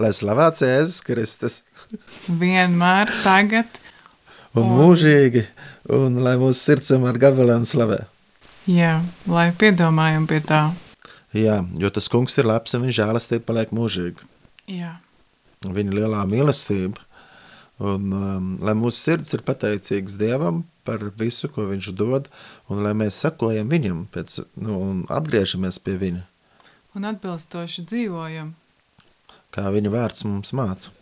lai slavēts Jēzus Kristus. Vienmēr tagad. Un, un mūžīgi, un lai mūsu sirds vienmēr gabalē un slavē. Jā, lai piedomājam pie tā. Jā, jo tas kungs ir labs un viņa žēlastība paliek mūžīgi. Jā. Viņa lielā mīlestība. Un, um, lai mūsu sirds ir pateicīgs Dievam par visu, ko viņš dod, un lai mēs sakojam viņam pēc, nu, un atgriežamies pie viņa. Un atbilstoši dzīvojam. Kā viņa vārds mums māca.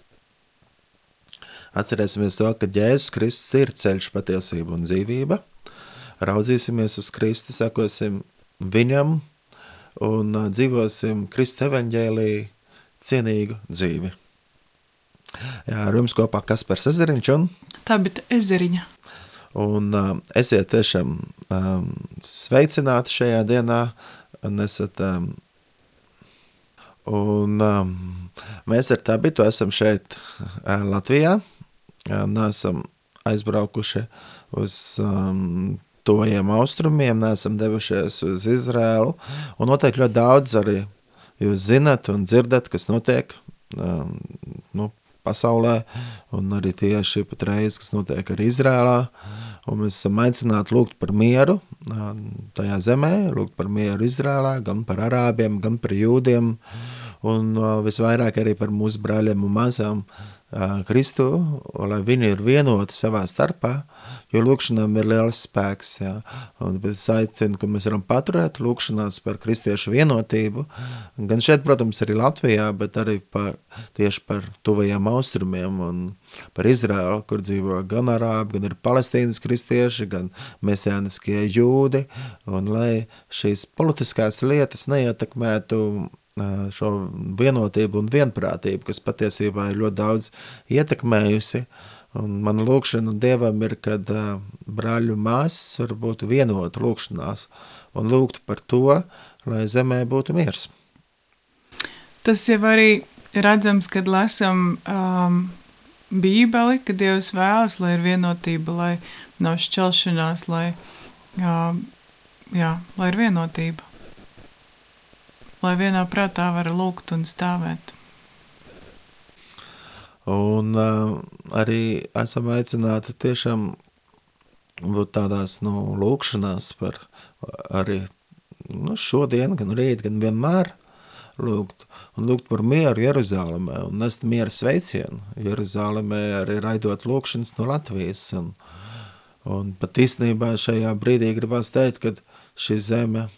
Atcerēsimies to, ka Jēzus Kristus ir ceļš patiesība un dzīvība. Raudzīsimies uz Kristu, sekosim viņam un dzīvosim Kristus evaņģēlī cienīgu dzīvi. Jā, ar jums kopā Kaspars Ezeriņš un Tā bija Ezeriņa. Un uh, esiet tiešām um, sveicināti šajā dienā un esat um, un um, mēs ar tabitu esam šeit uh, Latvijā. Neesam aizbraukuši uz um, tojiem austrumiem, neesam devušies uz Izrēlu, un noteikti ļoti daudz arī. Jūs zinat un dzirdat, kas notiek um, nu, pasaulē, un arī tieši pat reiz, kas notiek arī Izrēlā, un mēs esam aicināti lūgt par mieru tajā zemē, lūgt par mieru Izrēlā, gan par arābiem, gan par jūdiem, un visvairāk arī par mūsu brāļiem un mazām Kristu, lai viņi ir vienoti savā starpā, jo lūkšanām ir liels spēks, jā. Un es aicinu, ka mēs varam paturēt lūkšanās par kristiešu vienotību, gan šeit, protams, arī Latvijā, bet arī par, tieši par tuvajiem austrumiem un par Izraelu, kur dzīvo gan arābi, gan ir palestīnas kristieši, gan mesēniskie jūdi, un lai šīs politiskās lietas neietekmētu šo vienotību un vienprātību, kas patiesībā ir ļoti daudz ietekmējusi. Un mana lūkšana Dievam ir, kad brāļu māsas var būt vienota lūkšanās un lūgt par to, lai zemē būtu miers. Tas jau arī redzams, kad lasam um, bībeli, ka Dievs vēlas, lai ir vienotība, lai nav šķelšanās, lai, um, jā, lai ir vienotība lai vienā prātā var lūgt un stāvēt. Un uh, arī esam aicināti tiešām būt tādās nu, lūkšanās par arī nu, šodien, gan rīt, gan vienmēr lūgt. Un lūgt par mieru Jeruzālēmē un nest miera sveicienu. Jeruzālēmē arī raidot lūkšanas no Latvijas. Un, un pat īstenībā šajā brīdī gribās teikt, ka šī zeme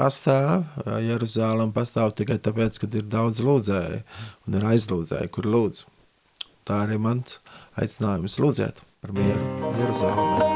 pastāv, Jeruzālēm pastāv tikai tāpēc, ka ir daudz lūdzēju un ir aizlūdzēju, kur lūdz. Tā arī mans aicinājums lūdzēt par mieru Jeruzālēmē.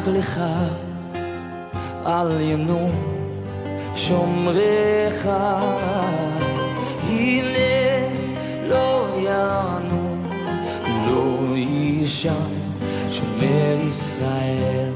למות רגלך על ינו שומריך. הנה לא יענו לא יישן שומר ישראל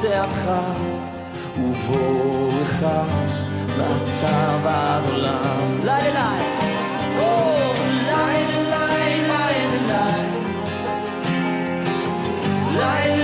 צאתך ובואך, מעתה ועד עולם. לילה, לילה, לילה, לילה,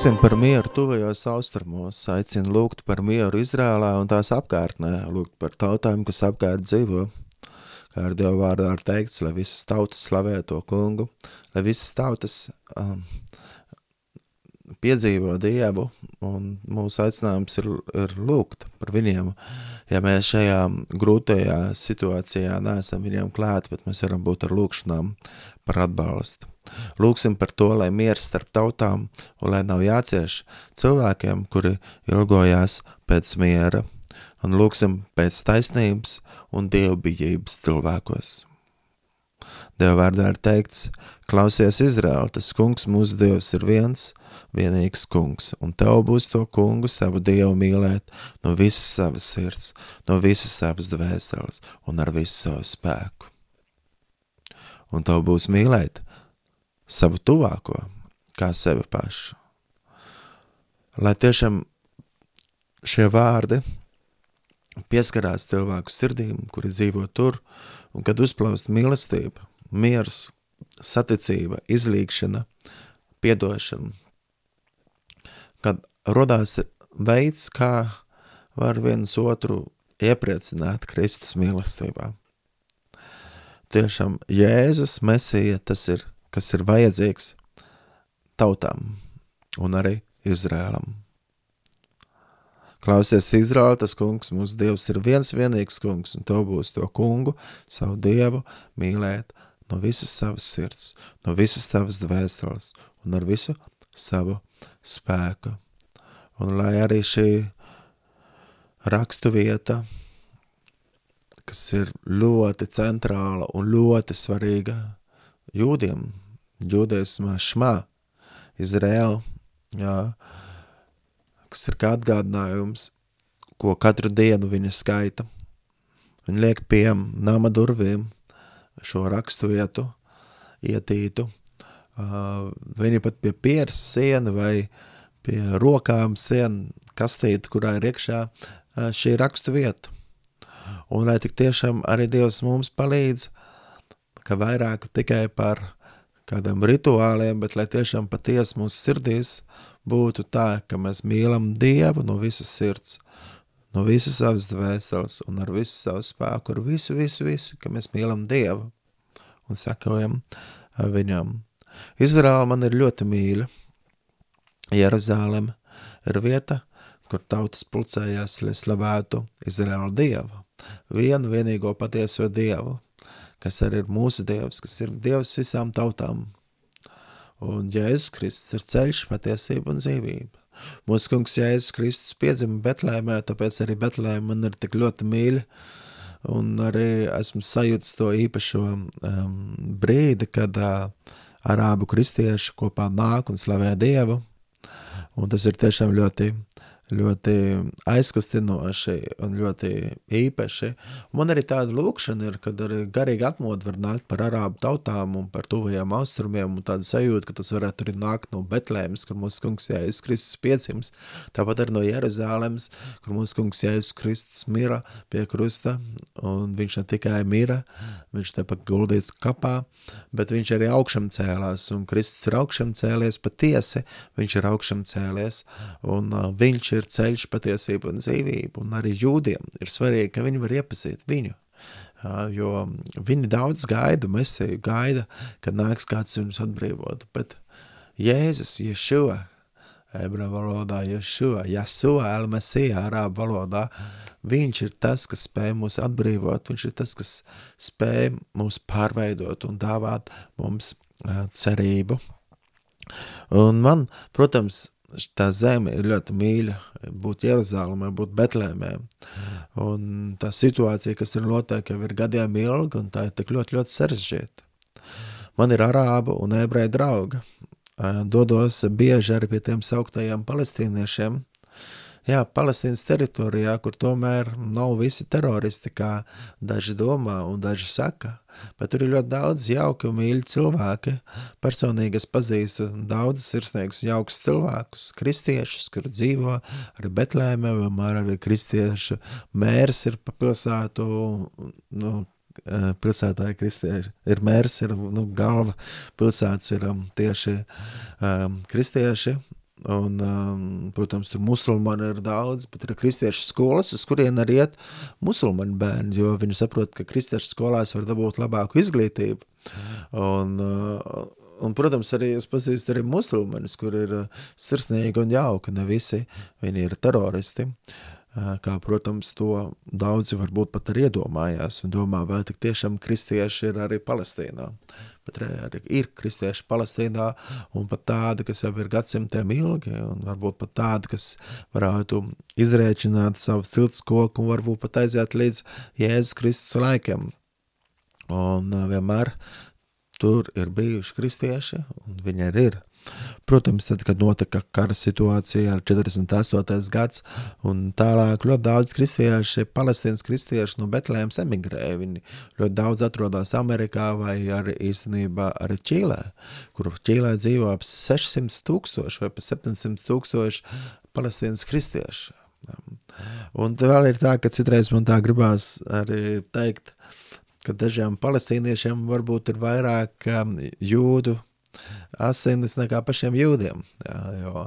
Lūksim par mieru tuvajos austrumos, aicina lūgt par mieru Izrēlā un tās apkārtnē, lūgt par tautām, kas apkārt dzīvo. Kā ar Dievu vārdā ir teikts, lai visas tautas slavē to kungu, lai visas tautas um, piedzīvo Dievu, un mūsu aicinājums ir, ir lūgt par viņiem. Ja mēs šajā grūtajā situācijā neesam viņiem klāt, bet mēs varam būt ar lūkšanām par atbalstu. Lūksim par to, lai miers starp tautām un lai nav jācieš cilvēkiem, kuri ilgojās pēc miera, un lūksim pēc taisnības un dievbijības cilvēkos. Dieva vārdā ir teikts, klausies Izraēl, tas kungs mūsu dievs ir viens, vienīgs kungs, un tev būs to kungu savu dievu mīlēt no visas savas sirds, no visas savas dvēseles un ar visu savu spēku. Un tev būs mīlēt savu tuvāko kā sevi pašu. Lai tiešām šie vārdi pieskarās cilvēku sirdīm, kuri dzīvo tur, un kad uzplaust mīlestība, miers, saticība, izlīgšana, piedošana, kad rodās veids, kā var viens otru iepriecināt Kristus mīlestībā. Tiešām Jēzus Mesija tas ir kas ir vajadzīgs tautām un arī Izrēlam. Klausies, Izraēla, tas kungs, mūsu dievs ir viens vienīgs kungs, un tev būs to kungu, savu dievu, mīlēt no visas savas sirds, no visas savas dvēseles un ar visu savu spēku. Un lai arī šī rakstu vieta, kas ir ļoti centrāla un ļoti svarīga jūdiem, jūdaismā šmā, Izraēla, kas ir kā atgādinājums, ko katru dienu viņa skaita. Viņa liek pie nama durvīm šo rakstu vietu, ietītu. Viņa pat pie pieras siena vai pie rokām siena kastīte, kurā ir iekšā šī rakstu vieta. Un lai tik tiešām arī Dievs mums palīdz, ka vairāk tikai par kādiem rituāliem, bet lai tiešām patiesi mūsu sirdīs būtu tā, ka mēs mīlam Dievu no visas sirds, no visas savas dvēseles un ar visu savu spēku, ar visu, visu, visu, ka mēs mīlam Dievu un sakojam viņam. Izraēla man ir ļoti mīļa. Jeruzālem ir vieta, kur tautas pulcējās, lai slavētu Izraēla Dievu, vienu vienīgo patieso Dievu, kas arī ir mūsu Dievs, kas ir Dievs visām tautām. Un Jēzus Kristus ir ceļš, patiesība un dzīvība. Mūsu kungs Jēzus Kristus piedzima Betlēmē, tāpēc arī Betlēma man ir tik ļoti mīļa, un arī esmu sajūtis to īpašo um, brīdi, kad uh, arābu kristieši kopā nāk un slavē Dievu, un tas ir tiešām ļoti ļoti aizkustinoši un ļoti īpaši. Man arī tāda lūkšana ir, kad arī garīgi atmoda var nākt par arābu tautām un par tuvajām austrumiem un tāda sajūta, ka tas varētu arī nākt no Betlēmas, kur mūsu kungs Jēzus Kristus piecims, tāpat arī no Jeruzālemes, kur mūsu kungs Jēzus Kristus mira pie krusta un viņš ne tikai mira, viņš tepat guldīts kapā, bet viņš arī augšam cēlās un Kristus ir augšam cēlies patiesi, viņš ir augšam cēlies un uh, viņš ir ir ceļš, patiesība un dzīvība, un arī jūdiem ir svarīgi, ka viņi var iepazīt viņu, jo viņi daudz gaida, mesēju gaida, kad nāks kāds viņus atbrīvot, bet Jēzus, Ješua, ebreju valodā Ješua, Jasua, Elmesija, arābu valodā, viņš ir tas, kas spēj mūs atbrīvot, viņš ir tas, kas spēj mūs pārveidot un dāvāt mums cerību. Un man, protams, tā zeme ir ļoti mīļa, būt Jeruzālēmē, būt Betlēmē. Un tā situācija, kas ir noteikti, jau ir gadiem ilga, un tā ir tik ļoti, ļoti sarežģīta. Man ir arābu un ebreju draugi. Dodos bieži arī pie tiem sauktajiem palestīniešiem, jā, Palestīnas teritorijā, kur tomēr nav visi teroristi, kā daži domā un daži saka, bet tur ir ļoti daudz jauki un mīļi cilvēki. Personīgi es pazīstu daudzus sirsnīgus jaukus cilvēkus, kristiešus, kur dzīvo arī Betlēmē, vienmēr arī kristiešu mērs ir pa pilsētu, nu, pilsētā kristieši, ir mērs, ir nu, galva pilsētas ir um, tieši um, kristieši, Un, um, protams, tur musulmaņi ir daudz, bet ir kristiešu skolas, uz kurien arī iet musulmaņu bērni, jo viņi saprot, ka kristiešu skolās var dabūt labāku izglītību. Un, uh, un, protams, arī es pazīstu arī musulmaņus, kur ir uh, sirsnīgi un jauki, ne visi viņi ir teroristi. Uh, kā, protams, to daudzi varbūt pat arī iedomājās un domā, vai tik tiešām kristieši ir arī Palestīnā. Bet arī ir kristieši Palestīnā un pat tādi, kas jau ir gadsimtiem ilgi un varbūt pat tādi, kas varētu izrēķināt savu cilts koku un varbūt pat aiziet līdz Jēzus Kristus laikiem. Un vienmēr tur ir bijuši kristieši un viņi arī ir Protams, tad, kad notika kara situācija ar 48. gads un tālāk ļoti daudz kristieši, palestīnas kristieši no Betlēmas emigrēja. Viņi ļoti daudz atrodas Amerikā vai arī īstenībā arī Čīlē, kur Čīlē dzīvo ap 600 tūkstoši vai pa 700 tūkstoši palestīnas kristieši. Un vēl ir tā, ka citreiz man tā gribās arī teikt, ka dažiem palestīniešiem varbūt ir vairāk um, jūdu asinis nekā pašiem jūdiem. Jā, jo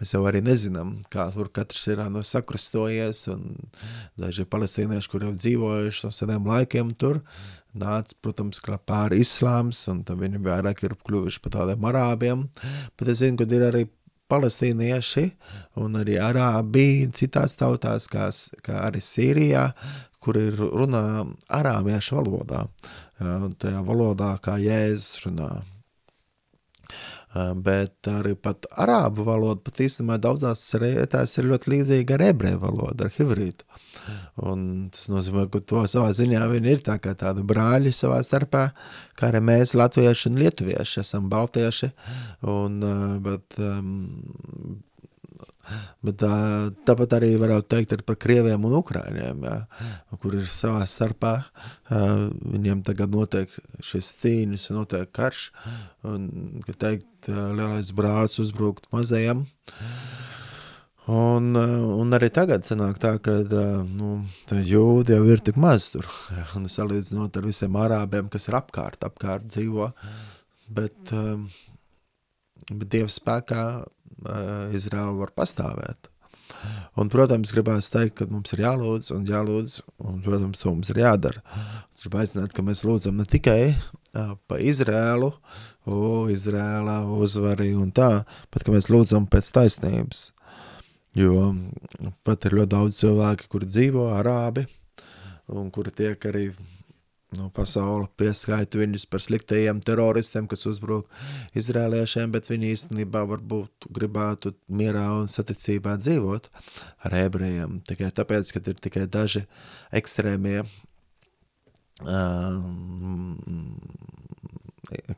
mēs jau arī nezinām, kā tur katrs ir no sakrustojies, un daži palestīnieši, kur jau dzīvojuši no seniem laikiem tur, nāca, protams, pāri islāms, un viņi vairāk ir kļuvuši par tādiem arābiem, bet es zinu, ka ir arī palestīnieši un arī arābi citās tautās, kā, kā arī Sīrijā, kur ir runā arāmiešu valodā, tajā valodā, kā Jēzus runā. Bet arī pat arābu valoda pat īstenībā daudzās vietās ir ļoti līdzīga ar ebreju valodu, ar hivrītu. Un tas nozīmē, ka to savā ziņā viņi ir tā kā tādi brāļi savā starpā, kā arī mēs latvieši un lietuvieši esam baltieši, un, bet um, Bet tā, tāpat arī varētu teikt par krieviem un ukrāņiem, jā, kur ir savā starpā. Viņiem tagad notiek šis cīņas notiek karš. Un, ka teikt, lielais brālis uzbrukt mazajam. Un, un arī tagad sanāk tā, ka nu, jūdi jau ir tik maz tur. Jā, un salīdzinot ar visiem arābiem, kas ir apkārt, apkārt dzīvo. Bet, bet Dieva spēkā Izraela var pastāvēt. Un, protams, gribētu teikt, ka mums ir jālūdz un jālūdz, un, protams, to mums ir jādara. Es gribu aicināt, ka mēs lūdzam ne tikai uh, pa Izrēlu, o, Izrēlā uzvari un tā, bet ka mēs lūdzam pēc taisnības. Jo pat ir ļoti daudz cilvēki, kuri dzīvo arābi, un kuri tiek arī nu, pasaule pieskaita viņus par sliktajiem teroristiem, kas uzbruk izrēliešiem, bet viņi īstenībā varbūt gribētu mierā un saticībā dzīvot ar ebrejiem. Tikai tāpēc, ka ir tikai daži ekstrēmie um,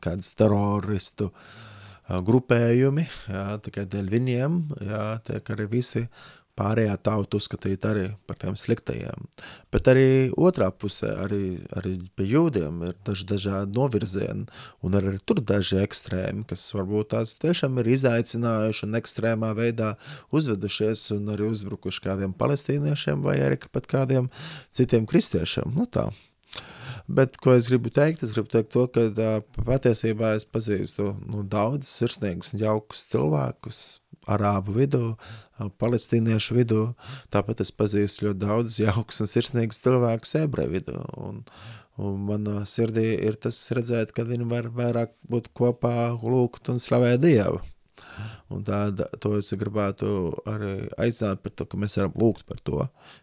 kādas teroristu grupējumi, jā, tikai dēļ viņiem, jā, tiek arī visi pārējā tauta uzskatīt arī par tiem sliktajiem. Bet arī otrā pusē, arī, arī pie jūdiem ir daži dažādi novirzieni, un arī tur daži ekstrēmi, kas varbūt tās tiešām ir izaicinājuši un ekstrēmā veidā uzvedušies un arī uzbrukuši kādiem palestīniešiem vai arī pat kādiem citiem kristiešiem. Nu tā. Bet, ko es gribu teikt, es gribu teikt to, ka patiesībā es pazīstu nu, daudz sirsnīgus un jaukus cilvēkus, arābu vidū, palestīniešu vidū. Tāpat es pazīstu ļoti daudz jauks un sirsnīgus cilvēkus ebreju vidū. Un, un manā sirdī ir tas redzēt, ka viņi var vairāk būt kopā, lūgt un slavēt Dievu. Un tāda, to es gribētu arī aicināt par to, ka mēs varam lūgt par to,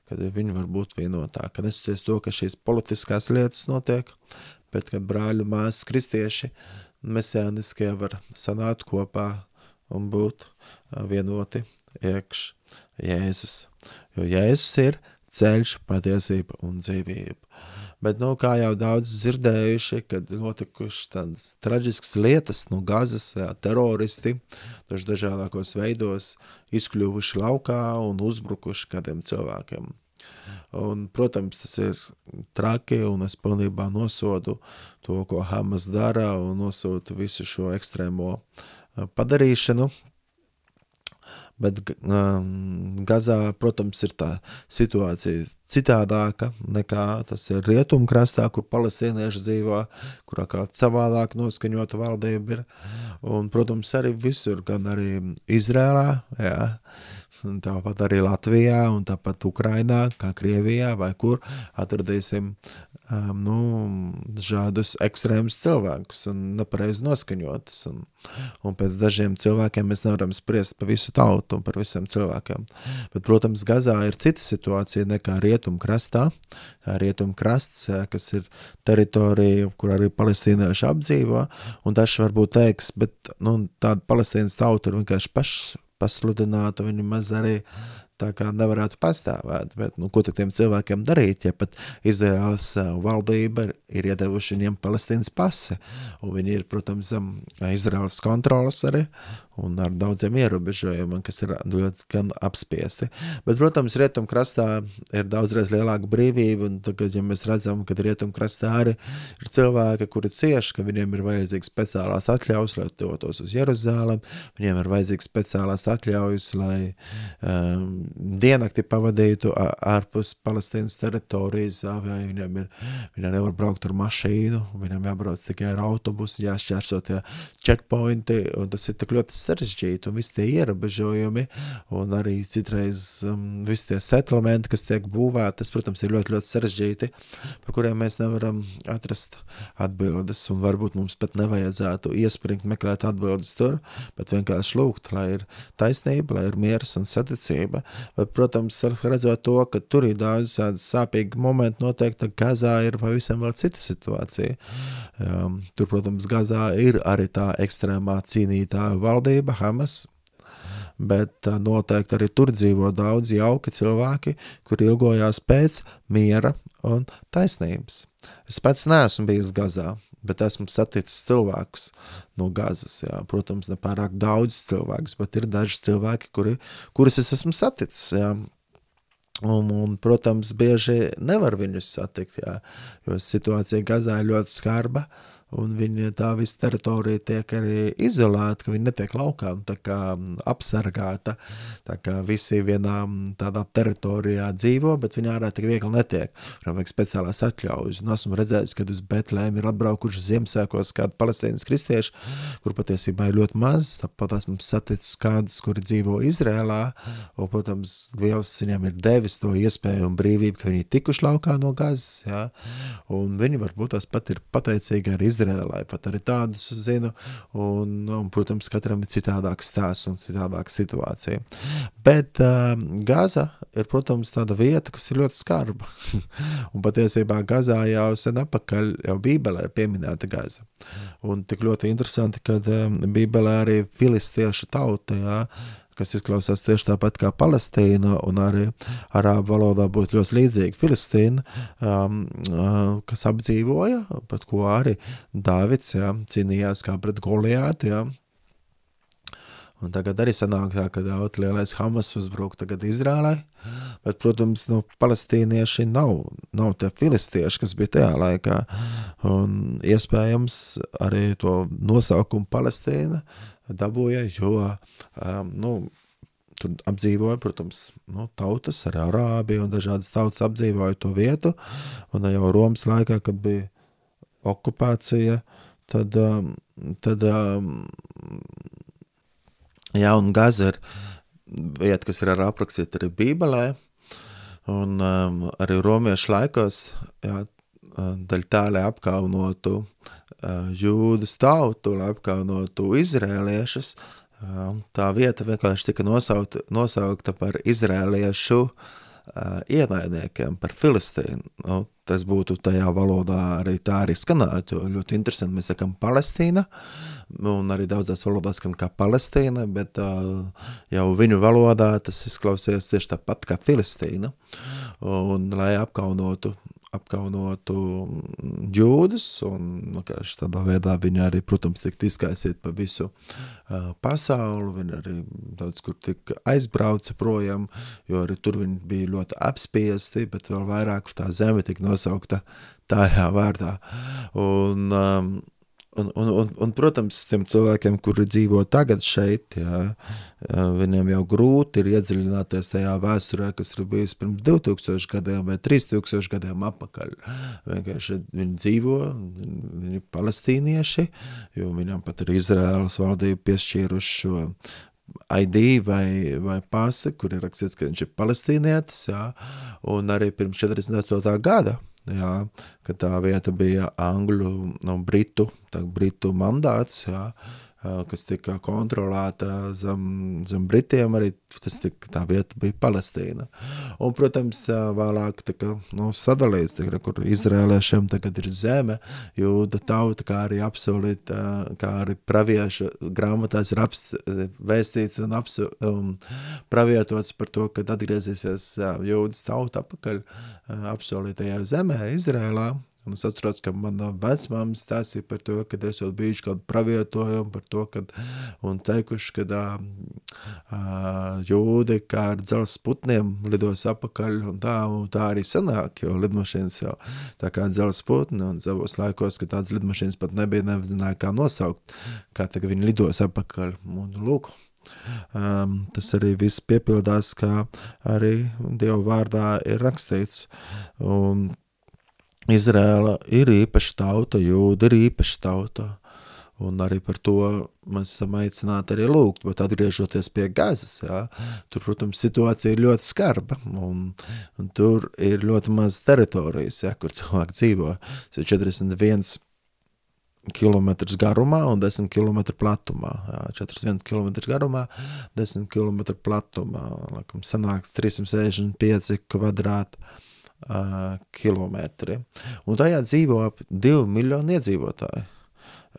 ka viņi var būt vienotā, ka nesoties to, ka šīs politiskās lietas notiek, bet ka brāļu māsas kristieši mesēniskie var sanākt kopā un būt vienoti iekš Jēzus. Jo Jēzus ir ceļš, patiesība un dzīvība. Bet, nu, kā jau daudz dzirdējuši, kad notikušas tādas traģiskas lietas, nu, gazas teroristi, daži dažādākos veidos izkļuvuši laukā un uzbrukuši kādiem cilvēkiem. Un, protams, tas ir traki, un es pilnībā nosodu to, ko Hamas dara, un nosodu visu šo ekstrēmo ā, padarīšanu, bet um, Gazā, protams, ir tā situācija citādāka nekā tas ir rietumkrastā, kur palestīnieši dzīvo, kurā kā savādāk noskaņota valdība ir. Un, protams, arī visur, gan arī Izrēlā, jā, tāpat arī Latvijā, un tāpat Ukrainā, kā Krievijā, vai kur atradīsim um, nu, šādus ekstrēmus cilvēkus un nepareizi noskaņotus. Un, un pēc dažiem cilvēkiem mēs nevaram spriest par visu tautu un par visiem cilvēkiem. Bet, protams, Gazā ir cita situācija nekā rietumkrastā. Rietumkrasts, kas ir teritorija, kur arī palestīnieši apdzīvo, un daži varbūt teiks, bet nu, tāda palestīnas tauta ir vienkārši pašs pasludināta, viņi maz arī tā kā nevarētu pastāvēt, bet, nu, ko tad tiem cilvēkiem darīt, ja pat Izraēlas uh, valdība ir, iedevuši viņiem Palestīnas pasi, un viņi ir, protams, Izraēlas kontrolas arī, un ar daudziem ierobežojumiem, kas ir ļoti gan apspiesti. Bet, protams, rietumkrastā ir daudzreiz lielāka brīvība, un tagad, ja mēs redzam, ka rietumkrastā arī ir cilvēki, kuri cieši, ka viņiem ir vajadzīgs speciālās atļaujas, lai dotos uz Jeruzālem, viņiem ir vajadzīgs speciālās atļaujas, lai um, diennakti pavadītu ārpus Palestīnas teritorijas, vai viņiem ir, viņi nevar braukt ar mašīnu, viņam jābrauc tikai ar autobusu, jāšķērso tie checkpointi, un tas ir tik ļoti sarežģīti, un visi tie ierobežojumi, un arī citreiz um, visi tie settlementi, kas tiek būvēti, tas, protams, ir ļoti, ļoti sarežģīti, par kuriem mēs nevaram atrast atbildes, un varbūt mums pat nevajadzētu iespringt meklēt atbildes tur, bet vienkārši lūgt, lai ir taisnība, lai ir mieras un saticība, bet, protams, redzot to, ka tur ir daudz sāpīgi momenti noteikti, Gazā ir pavisam vēl cita situācija. Um, tur, protams, Gazā ir arī tā ekstrēmā cīnītāja valdība, Hamas, bet uh, noteikti arī tur dzīvo daudz jauki cilvēki, kur ilgojās pēc miera un taisnības. Es pats neesmu bijis Gazā, bet esmu saticis cilvēkus no Gazas, jā. Protams, nepārāk daudz cilvēkus, bet ir daži cilvēki, kuri, kurus es esmu saticis, jā. Un, un, protams, bieži nevar viņus satikt, jā, jo situācija Gazā ir ļoti skarba, un viņa tā visa teritorija tiek arī izolēta, ka viņa netiek laukā un tā kā apsargāta, tā kā visi vienā tādā teritorijā dzīvo, bet viņa ārā tik viegli netiek. Viņam vajag speciālās atļaujas. Un esmu redzējis, kad uz Betlēm ir atbraukuši Ziemassvētkos kādi palestīnas kristieši, kur patiesībā ir ļoti maz, tāpat esmu saticis kādus, kuri dzīvo Izrēlā, un, protams, Dievs viņam ir devis to iespēju un brīvību, ka viņi ir tikuši laukā no gazas, jā, un viņi varbūt tās pat ir pateicīgi ar Izrēlai, pat arī tādus zinu, un, un, protams, katram ir citādāks stāsts un citādāka situācija. Bet um, Gaza ir, protams, tāda vieta, kas ir ļoti skarba, un patiesībā Gazā jau sen apakaļ jau Bībelē pieminēta Gaza. Un tik ļoti interesanti, kad um, Bībelē arī filistiešu tauta, jā, kas izklausās tieši tāpat kā Palestīna, un arī arābu valodā būtu ļoti līdzīga Filistīna, um, uh, kas apdzīvoja, pat ko arī Dāvids jā, cīnījās kā pret Goliātu. Jā. Un tagad arī sanāk tā, ka daudz lielais Hamas uzbruk tagad Izrēlai, bet, protams, nu, palestīnieši nav, nav tie filistieši, kas bija tajā laikā, un iespējams arī to nosaukumu Palestīna dabūja, jo, um, nu, tur apdzīvoja, protams, nu, tautas, arī arābi un dažādas tautas apdzīvoja to vietu, un jau Romas laikā, kad bija okupācija, tad, tad jā, un Gaza ir vieta, kas ir arī aprakstīta arī Bībelē, un um, arī romiešu laikos, jā, daļ tā, lai apkaunotu uh, jūdas tautu, lai apkaunotu izrēliešus, Uh, tā vieta vienkārši tika nosaukta, nosaukta par izrēliešu uh, ienaidniekiem, par Filistīnu. Nu, tas būtu tajā valodā arī tā arī skanētu, jo ļoti interesanti mēs sakam Palestīna, un arī daudzās valodās skan kā Palestīna, bet uh, jau viņu valodā tas izklausies tieši tāpat kā Filistīna, un lai apkaunotu apkaunotu jūdus, un nu, tādā veidā viņi arī, protams, tika izkaisīt pa visu uh, pasauli, viņi arī daudz kur tika aizbrauca projām, jo arī tur viņi bija ļoti apspiesti, bet vēl vairāk tā zeme tika nosaukta tajā vārdā. Un, um, Un, un, un, un, protams, tiem cilvēkiem, kuri dzīvo tagad šeit, jā, viņiem jau grūti ir iedziļināties tajā vēsturē, kas ir bijusi pirms 2000 gadiem vai 3000 gadiem apakaļ. Vienkārši viņi dzīvo, viņi ir palestīnieši, jo viņam pat ir Izraēlas valdība piešķīruši šo ID vai, vai pasi, kur ir rakstīts, ka viņš ir palestīnietis, jā, un arī pirms 48. gada jā, ka tā vieta bija angļu, no britu, tā britu mandāts, jā, kas tika kontrolēta zem, zem Britiem, arī tas tika, tā vieta bija Palestīna. Un, protams, vēlāk tika nu, sadalīts, tika, kur izrēliešiem tagad ir zeme, jūda tauta, kā arī apsolīt, kā arī pravieša grāmatās ir aps, vēstīts un apsu, um, pravietots par to, kad atgriezīsies jūdas tauta apakaļ apsolītajā zemē, Izrēlā, Un es atceros, ka mana vecmāma stāstīja par to, ka esot bijuši kādu pravietojumu par to, kad, un teikuši, ka jūdi kā ar dzelzs putniem lidos apakaļ, un tā, un tā arī sanāk, jo lidmašīnas jau tā kā dzelzs putni, un savos laikos, ka tādas lidmašīnas pat nebija, nezināja, kā nosaukt, kā tagad viņi lidos apakaļ, un lūk, Um, tas arī viss piepildās, kā arī Dieva vārdā ir rakstīts. Un Izrēla ir īpaša tauta, jūda ir īpaša tauta. Un arī par to mēs esam aicināti arī lūgt, bet atgriežoties pie gazas, jā, tur, protams, situācija ir ļoti skarba, un, un tur ir ļoti maz teritorijas, jā, kur cilvēki dzīvo. Tas ir 41 km garumā un 10 km platumā. Jā, 41 km garumā, 10 km platumā. Laikam sanāks 365 kvadrāti uh, kilometri. Un tajā dzīvo ap 2 miljoni iedzīvotāji.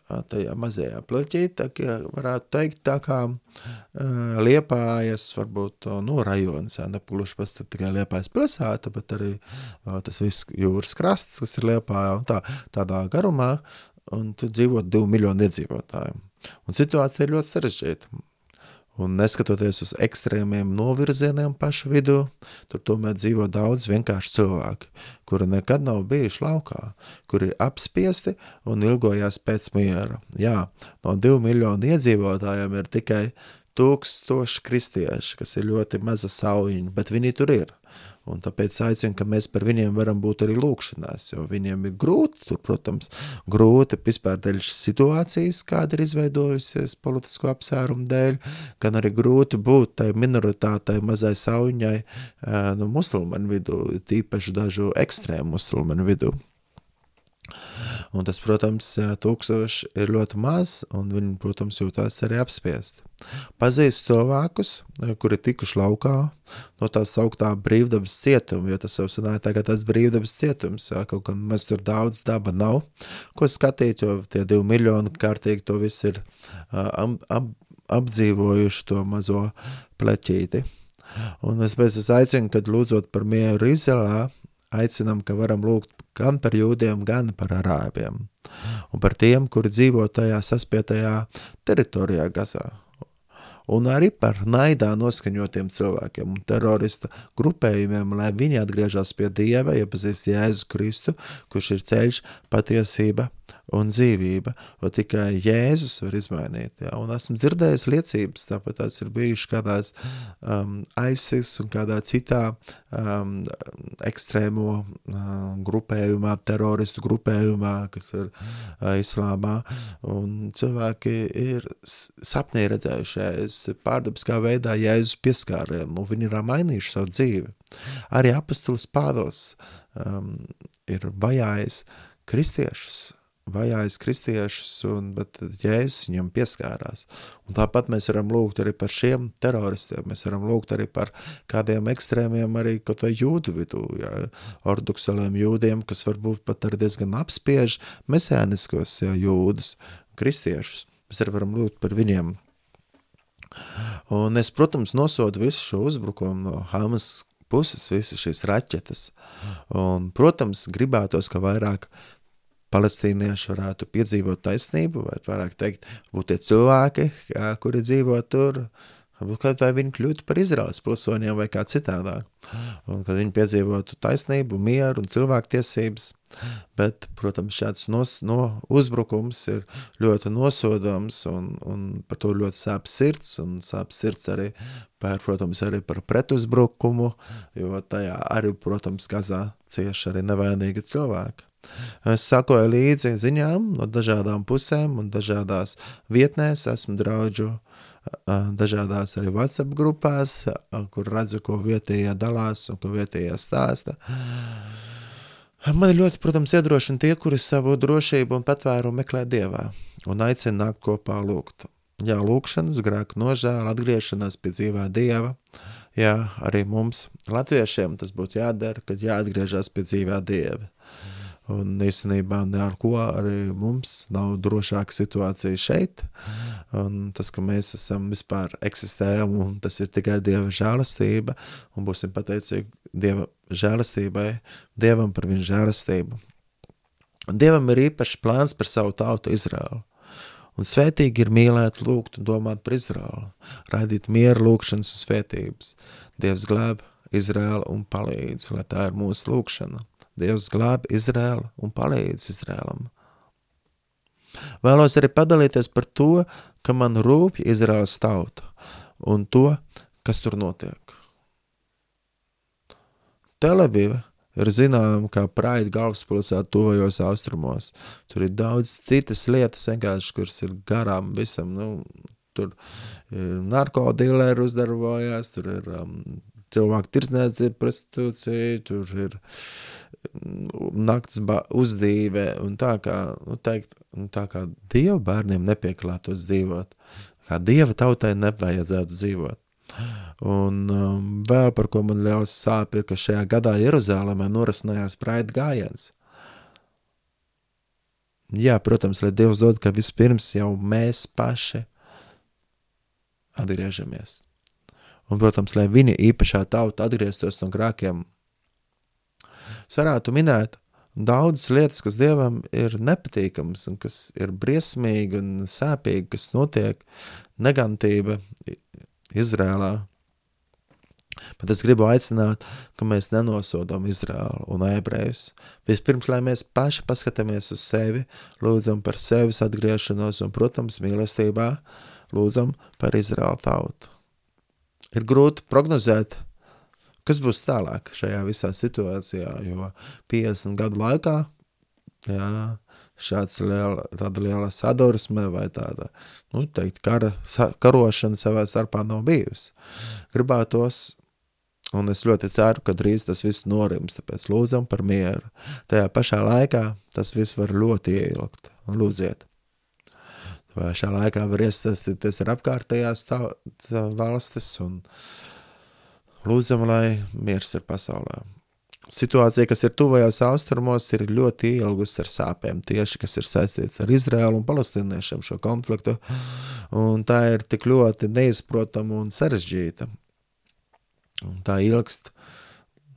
Uh, tajā mazajā pleķī, tā kā varētu teikt, tā kā uh, Liepājas, varbūt, nu, rajons, jā, nepuluši pēc tikai Liepājas pilsēta, bet arī uh, tas viss jūras krasts, kas ir Liepājā, un tā, tādā garumā, un tur dzīvo 2 miljoni iedzīvotāji. Un situācija ir ļoti sarežģīta. Un neskatoties uz ekstrēmiem novirzieniem pašu vidū, tur tomēr dzīvo daudz vienkārši cilvēki, kuri nekad nav bijuši laukā, kuri ir apspiesti un ilgojās pēc miera. Jā, no divu miljonu iedzīvotājiem ir tikai tūkstoši kristieši, kas ir ļoti maza saujiņa, bet viņi tur ir. Un tāpēc aicinu, ka mēs par viņiem varam būt arī lūkšanās, jo viņiem ir grūti, tur, protams, grūti vispār dēļ situācijas, kāda ir izveidojusies politisko apsvērumu dēļ, gan arī grūti būt tai minoritātei mazai sauņai no musulmaņu vidū, tīpaši dažu ekstrēmu musulmaņu vidū. Un tas, protams, tūkstoši ir ļoti maz, un viņi, protams, jūtās arī apspiesti. Pazīst cilvēkus, kuri tikuši laukā no tā sauktā brīvdabas cietuma, jo tas jau sanāja tagad tāds brīvdabas cietums, jā, kaut gan mēs tur daudz daba nav, ko skatīt, jo tie divi miljoni kārtīgi to viss ir uh, ap, apdzīvojuši to mazo pleķīti. Un es pēc es aicinu, kad lūdzot par mieru Izrēlā, aicinam, ka varam lūgt gan par jūdiem, gan par arābiem. Un par tiem, kuri dzīvo tajā saspietajā teritorijā Gazā. Un arī par naidā noskaņotiem cilvēkiem un terorista grupējumiem, lai viņi atgriežas pie Dieva, iepazīst Jēzu Kristu, kurš ir ceļš, patiesība un dzīvība, jo tikai Jēzus var izmainīt. Ja? Un esmu dzirdējis liecības, tāpat tās ir bijušas kādās um, ISIS un kādā citā um, ekstrēmo um, grupējumā, teroristu grupējumā, kas ir uh, islāmā, un cilvēki ir sapnī redzējuši Jēzus pārdabiskā veidā Jēzus pieskārienu, un viņi ir mainījuši savu dzīvi. Arī apustulis Pāvils um, ir vajājis kristiešus, vajājis kristiešus, un, bet Jēzus viņam pieskārās. Un tāpat mēs varam lūgt arī par šiem teroristiem, mēs varam lūgt arī par kādiem ekstrēmiem arī kaut vai jūdu vidū, jā, ortodoksaliem jūdiem, kas varbūt pat arī diezgan apspiež mesēniskos jā, jūdus, kristiešus. Mēs arī varam lūgt par viņiem. Un es, protams, nosodu visu šo uzbrukumu no Hamas puses, visas šīs raķetes. Un, protams, gribētos, ka vairāk palestīnieši varētu piedzīvot taisnību, vai vairāk teikt, būt tie cilvēki, kuri dzīvo tur, Varbūt vai viņi kļūtu par Izraels pilsoņiem vai kā citādāk. Un kad viņi piedzīvotu taisnību, mieru un cilvēktiesības. Bet, protams, šāds nos, no, uzbrukums ir ļoti nosodams un, un par to ļoti sāp sirds un sāp sirds arī par, protams, arī par pretuzbrukumu, jo tajā arī, protams, Gazā cieši arī nevainīgi cilvēki. Es sakoju līdzi ziņām no dažādām pusēm un dažādās vietnēs, esmu draudžu dažādās arī WhatsApp grupās, kur redzu, ko vietējie dalās un ko vietējie stāsta. Man ļoti, protams, iedrošina tie, kuri savu drošību un patvērumu meklē Dievā un aicina nākt kopā lūgt. Jā, lūkšanas, grēku nožēla, atgriešanās pie dzīvā Dieva. Jā, arī mums, latviešiem, tas būtu jādara, kad jāatgriežas pie dzīvā Dieva. Un īstenībā ne ar ko arī mums nav drošāka situācija šeit. Un tas, ka mēs esam vispār eksistējam un tas ir tikai Dieva žēlastība un būsim pateicīgi Dieva žēlastībai, Dievam par viņa žēlastību. Dievam ir īpašs plāns par savu tautu Izraelu. Un svētīgi ir mīlēt, lūgt un domāt par Izraelu, radīt mieru, lūkšanas un svētības. Dievs glāb Izraelu un palīdz, lai tā ir mūsu lūkšana. Dievs glāb Izrēlu un palīdz Izrēlam. Vēlos arī padalīties par to, ka man rūp Izraels tauta un to, kas tur notiek. Televiva ir zināma kā praida galvaspilsēta tuvajos austrumos. Tur ir daudz citas lietas, vienkārši, kuras ir garām visam. Nu, tur ir narkotīleri uzdarbojās, tur ir um, cilvēku tirdzniecība, prostitūcija, tur ir nakts uzdzīve un tā kā, nu, teikt, nu, tā kā Dieva bērniem nepieklātos dzīvot, kā Dieva tautai nevajadzētu dzīvot. Un um, vēl par ko man liels sāp ir, ka šajā gadā Jeruzālēmē norisinājās praida gājiens. Jā, protams, lai Dievs dod, ka vispirms jau mēs paši atgriežamies. Un, protams, lai viņa īpašā tauta atgrieztos no grākiem varētu minēt daudzas lietas, kas Dievam ir nepatīkamas un kas ir briesmīgi un sāpīgi, kas notiek negantība Izrēlā. Bet es gribu aicināt, ka mēs nenosodām Izraēlu un ebrejus. Vispirms, lai mēs paši paskatāmies uz sevi, lūdzam par sevis atgriešanos un, protams, mīlestībā lūdzam par Izraēlu tautu. Ir grūti prognozēt, Kas būs tālāk šajā visā situācijā, jo 50 gadu laikā, jā, šāds liela, tāda liela sadursme vai tāda, nu, teikt, kara, karošana savā starpā nav bijusi. Gribētos, un es ļoti ceru, ka drīz tas viss norims, tāpēc lūdzam par mieru. Tajā pašā laikā tas viss var ļoti ieilgt, un lūdziet. Vai šā laikā var iesaistīties ar apkārtējās valstis un uh, Lūdzam, lai miers ir pasaulē. Situācija, kas ir tuvajos austrumos, ir ļoti ilgus ar sāpēm, tieši kas ir saistīts ar Izraēlu un palestīniešiem šo konfliktu, un tā ir tik ļoti neizprotama un sarežģīta. Un tā ilgst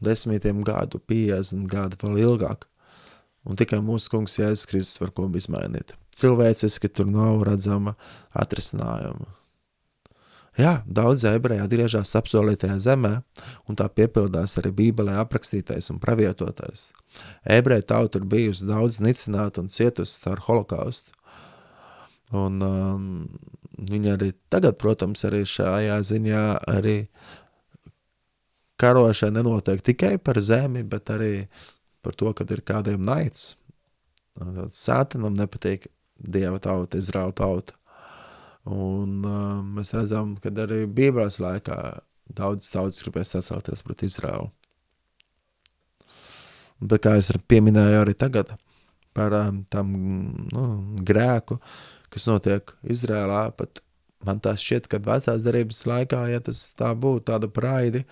desmitiem gadu, 50 gadu, vēl ilgāk. Un tikai mūsu kungs Jēzus Kristus var ko izmainīt. Cilvēciski tur nav redzama atrisinājuma. Jā, daudz ebreji atgriežas apsolītajā zemē, un tā piepildās arī Bībelē aprakstītais un pravietotais. Ebreju tauta ir bijusi daudz nicināta un cietusi ar holokaustu. Un um, viņi arī tagad, protams, arī šajā ziņā arī karošana nenotiek tikai par zemi, bet arī par to, kad ir kādiem naids. Sātanam nepatīk Dieva tauta, Izraela tauta. Un uh, mēs redzam, ka arī Bībeles laikā daudz tautas gribēs sacelties pret Izraelu. Bet kā es pieminēju arī tagad, par um, tam nu, grēku, kas notiek Izrēlā. Pat man tā šķiet, ka vecās darības laikā, ja tas tā būtu, tāda praidi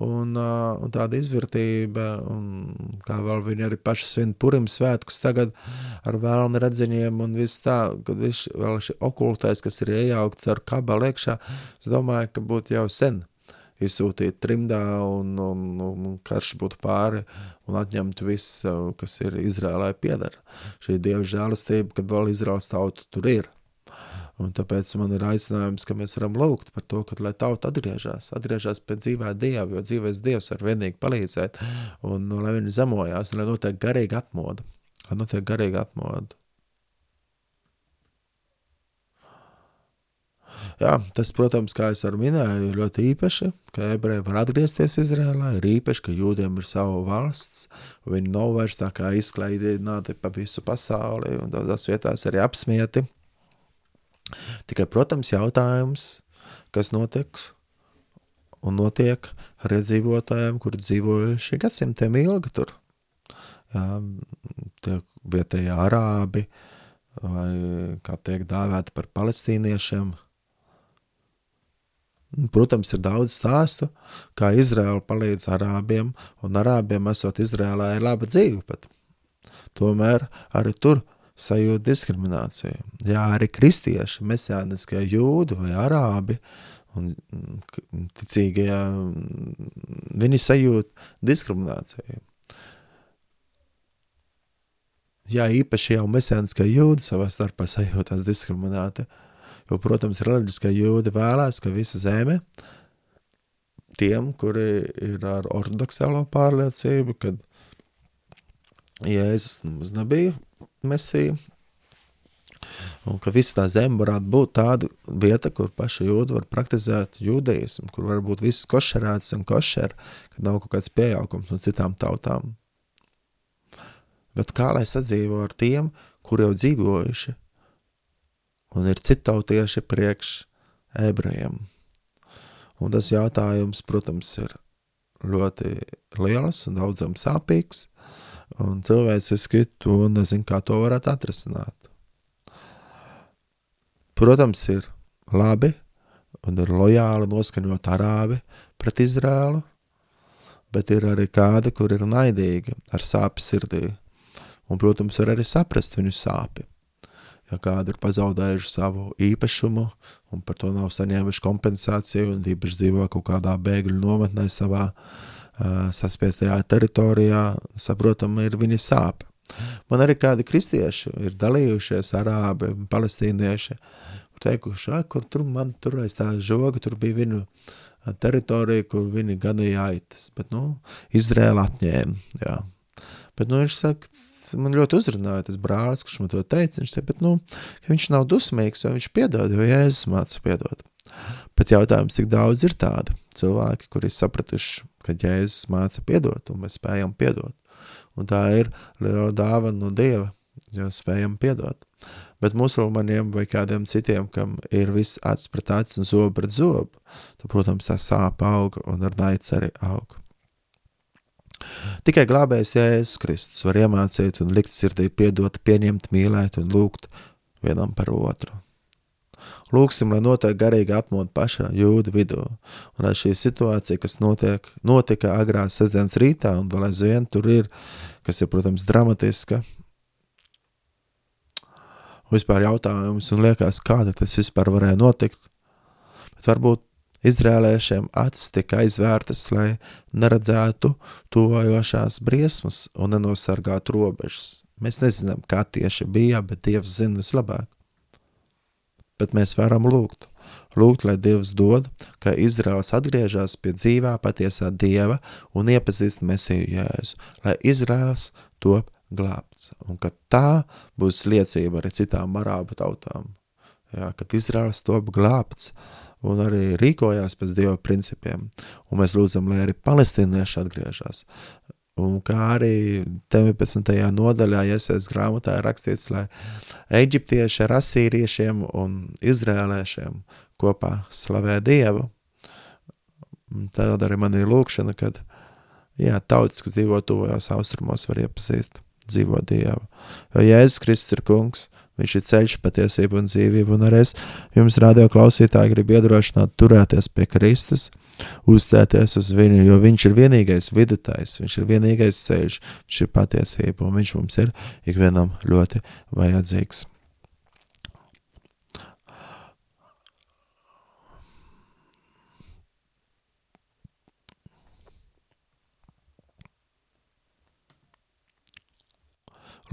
un, uh, un tāda izvērtība, un kā vēl viņi arī paši svin purim svētkus tagad ar vēlni redziņiem un viss tā, kad viss vēl šī okultais, kas ir iejaukts ar kabelu iekšā, es domāju, ka būtu jau sen izsūtīt trimdā un, un, un karš būtu pāri un atņemt visu, kas ir Izrēlai piedara. Šī dieva žēlastība, kad vēl Izraels tauta tur ir. Un tāpēc man ir aicinājums, ka mēs varam lūgt par to, ka lai tauta atgriežas, atgriežas pie dzīvē Dieva, jo dzīvēs Dievs var vienīgi palīdzēt, un nu, lai viņi zemojās, un lai notiek garīga atmoda, lai notiek garīga atmoda. Jā, tas, protams, kā arī minēju, ir ļoti īpaši, ka ebreji var atgriezties Izrēlā. Ir īpaši, ka jūdiem ir sava valsts, viņi nav vairs tā kā izklaidināti pa visu pasauli un daudzās vietās arī apsmieti. Tikai, protams, jautājums, kas notiks un notiek ar iedzīvotājiem, kur dzīvojuši gadsimtiem ilgi tur. Jā, tie vietējie arābi, vai kā tiek dāvēti par palestīniešiem. Protams, ir daudz stāstu, kā Izraela palīdz arābiem, un arābiem esot Izrēlā ir laba dzīve pat. Tomēr arī tur sajūt diskrimināciju. Jā, arī kristieši, mesēniskie jūdi vai arābi un mm, ticīgie, mm, viņi sajūt diskrimināciju. Jā, īpaši jau mesēniskie jūdi savā starpā sajūtās diskriminēti, jo, protams, reliģiskie jūdi vēlēs, ka visa zeme tiem, kuri ir ar ortodoksālo pārliecību, kad Jēzus nemaz nebija mesiju. Un ka visa tā zeme varētu būt tāda vieta, kur paši jūdi var praktizēt jūdeismu, kur var būt viss košerēts un košer, kad nav kaut kāds pieaugums no citām tautām. Bet kā lai sadzīvo ar tiem, kur jau dzīvojuši un ir citautieši priekš ebrejiem? Un tas jautājums, protams, ir ļoti liels un daudzam sāpīgs, Un cilvēciski to nezinu, kā to varētu atrisināt. Protams, ir labi un ir lojāli noskaņot arābi pret Izrēlu, bet ir arī kādi, kur ir naidīgi ar sāpi sirdī. Un, protams, var arī saprast viņu sāpi. Ja kādi ir pazaudējuši savu īpašumu un par to nav saņēmuši kompensāciju un īpaši dzīvo kaut kādā bēgļu nometnē savā uh, saspiestajā teritorijā, saprotam, ir viņa sāpe. Man arī kādi kristieši ir dalījušies, arābi, palestīnieši, teikuši, ah, kur tur man tur aiz tā žoga, tur bija viņu teritorija, kur viņi ganīja aitas, bet, nu, Izrēla atņēma, jā. Bet, nu, viņš saka, man ļoti uzrunāja tas brālis, kurš man to teica, viņš saka, bet, nu, ka viņš nav dusmīgs, jo viņš piedod, jo Jēzus māca piedod. Bet jautājums, cik daudz ir tādi cilvēki, kuri sapratuši, ka Jēzus māca piedot, un mēs spējam piedot. Un tā ir liela dāvana no Dieva, jo spējam piedot. Bet musulmaņiem vai kādiem citiem, kam ir viss acs pret acs un zobu pret zobu, tad, protams, tā sāpa aug un ar naids arī aug. Tikai glābējs Jēzus Kristus var iemācīt un likt sirdī piedot, pieņemt, mīlēt un lūgt vienam par otru. Lūksim, lai notiek garīga atmoda pašā jūda vidū, un lai šī situācija, kas notiek, notika agrā sestdienas rītā, un vēl aizvien tur ir, kas ir, protams, dramatiska, vispār jautājums, un liekas, kāda tas vispār varēja notikt, bet varbūt Izrēliešiem acis tika aizvērtas, lai neredzētu tuvojošās briesmas un nenosargātu robežas. Mēs nezinām, kā tieši bija, bet Dievs zina vislabāk bet mēs varam lūgt. Lūgt, lai Dievs dod, ka Izraels atgriežas pie dzīvā patiesā Dieva un iepazīst Mesiju Jēzu, lai Izraels top glābts, un ka tā būs liecība arī citām arābu tautām. Jā, kad Izraels top glābts un arī rīkojās pēc Dieva principiem, un mēs lūdzam, lai arī palestīnieši atgriežas, Un kā arī 19. nodaļā, iesaistās grāmatā, rakstīts, lai eģiptieši ar asīriešiem un izrēlēšiem kopā slavē Dievu. Tāda arī man ir lūkšana, kad jā, tautas, kas dzīvo tuvajos austrumos, var iepazīst dzīvo Dievu. Jo Jēzus Kristus ir kungs, viņš ir ceļš, patiesība un dzīvība, un arī es jums radio klausītāji gribu iedrošināt turēties pie Kristus, uzsēties uz viņu, jo viņš ir vienīgais vidutājs, viņš ir vienīgais ceļš, viņš ir patiesība, un viņš mums ir ikvienam ļoti vajadzīgs.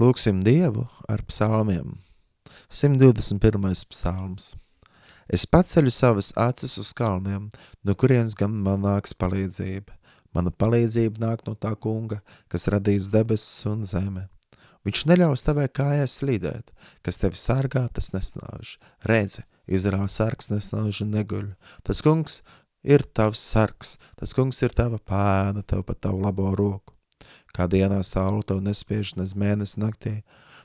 Lūksim Dievu ar psalmiem. 121. psalms. Es paceļu savas acis uz kalniem, no kurienes gan man nāks palīdzība. Mana palīdzība nāk no tā kunga, kas radīs debesis un zeme. Viņš neļaus tavai kājai slīdēt, kas tevi sargā, tas nesnāž. Redzi, Izraēla sargs nesnāž un neguļ. Tas kungs ir tavs sargs, tas kungs ir tava pēna, tev pat tavu labo roku kā dienā saule tev nespiež nez mēnesi naktī.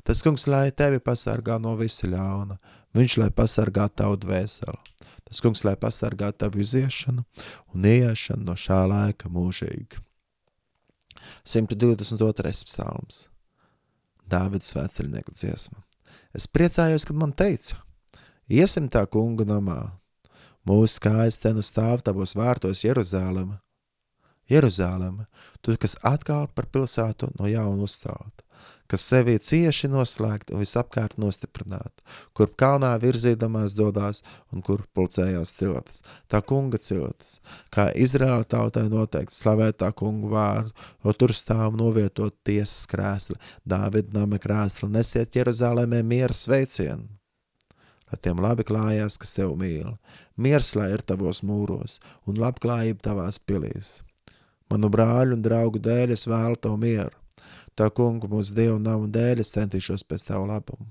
Tas kungs, lai tevi pasargā no visa ļauna, viņš, lai pasargā tavu dvēseli. Tas kungs, lai pasargā tavu iziešanu un ieiešanu no šā laika mūžīgi. 122. psalms Dāvids svētceļnieku dziesma. Es priecājos, kad man teica, iesim tā kunga namā, mūsu kājas cenu stāv tavos vārtos Jeruzālema, Jeruzāleme, tu, kas atkal par pilsētu no jauna uzcelta, kas sevi cieši noslēgt un visapkārt nostiprināt, kur kalnā virzīdamās dodās un kur pulcējās ciltas, tā kunga ciltas, kā Izraēla tautai noteikti slavēt tā kungu vārdu, jo tur stāv novietot tiesas krēsli, Dāvida nama krēsli, nesiet Jeruzālēmē miera sveicienu. Lai tiem labi klājās, kas tev mīl, miers lai ir tavos mūros un labklājība tavās pilīs. Manu brāļu un draugu dēļ es vēlu tev mieru. Tā kungu mūsu dievu namu dēļ es centīšos pēc tavu labumu.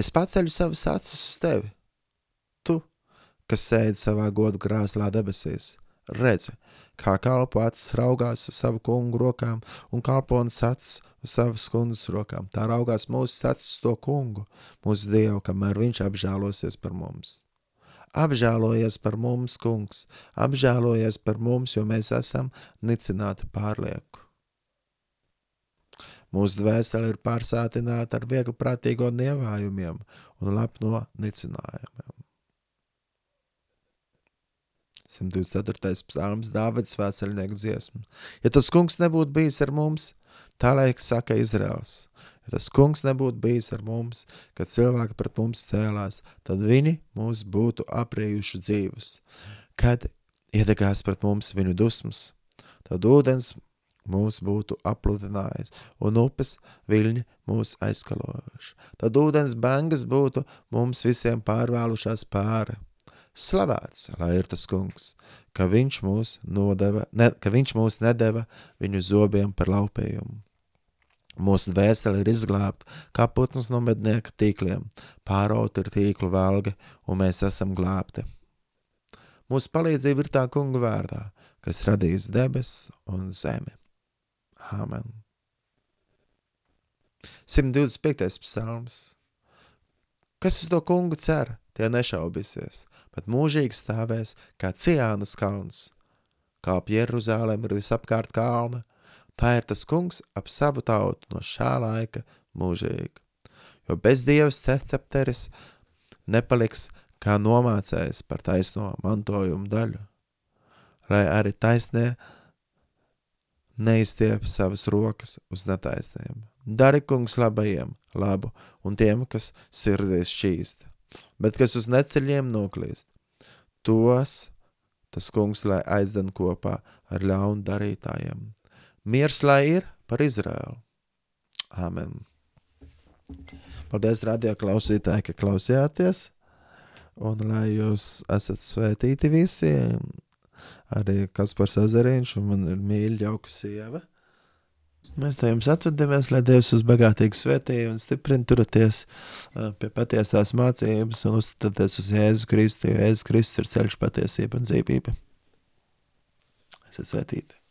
Es paceļu savas acis uz tevi. Tu, kas sēdi savā godu krāslā debesīs, redzi, kā kalpo acis raugās uz savu kungu rokām un kalponas acis uz savas kundas rokām. Tā raugās mūsu acis to kungu, mūsu dievu, kamēr viņš apžēlosies par mums. Apžēlojies par mums, kungs, apžēlojies par mums, jo mēs esam nicināti pārlieku. Mūsu dvēsele ir pārsātināta ar viegli prātīgo nievājumiem un lepno nicinājumiem. 124. psalms Dāvids svētceļnieku dziesmu. Ja tas kungs nebūtu bijis ar mums, tā laik saka Izraels, Ja tas kungs nebūtu bijis ar mums, kad cilvēki pret mums cēlās, tad viņi mūs būtu aprējuši dzīvus. Kad iedegās pret mums viņu dusmas, tad ūdens mūs būtu apludinājis, un upes viļņi mūs aizkalojuši. Tad ūdens bangas būtu mums visiem pārvēlušās pāri. Slavēts, lai ir tas kungs, ka viņš mūs, nodeva, ne, ka viņš mūs nedeva viņu zobiem par laupījumu. Mūsu dvēseli ir izglābta, kā putns no mednieka tīkliem, pārauta ir tīklu velga, un mēs esam glābti. Mūsu palīdzība ir tā kunga vārdā, kas radīs debesis un zemi. Āmen. 125. psalms. Kas uz to kungu cer, tie nešaubīsies, bet mūžīgi stāvēs kā Ciānas kalns. Kā Jeruzālēm ir visapkārt kalna, Tā ir tas kungs ap savu tautu no šā laika mūžīgi. Jo bez dievas secepteris nepaliks kā nomācējs par taisno mantojumu daļu, lai arī taisnē neizstiep savas rokas uz netaisnību. Dari kungs labajiem labu un tiem, kas sirdīs šķīst, bet kas uz neceļiem noklīst, tos tas kungs lai aizden kopā ar ļaunu darītājiem. Miers lai ir par Izraēlu. Āmen. Paldies, radio klausītāji, ka klausījāties. Un lai jūs esat svētīti visi, arī Kaspars Ezeriņš un man ir mīļa jauka sieva. Mēs te jums atvadamies, lai Dievs uz bagātīgi svētīja un stiprina turaties pie patiesās mācības un uzstāties uz Jēzus Kristu, jo Jēzus Kristus ir ceļš patiesība un dzīvība. Esat svētīti!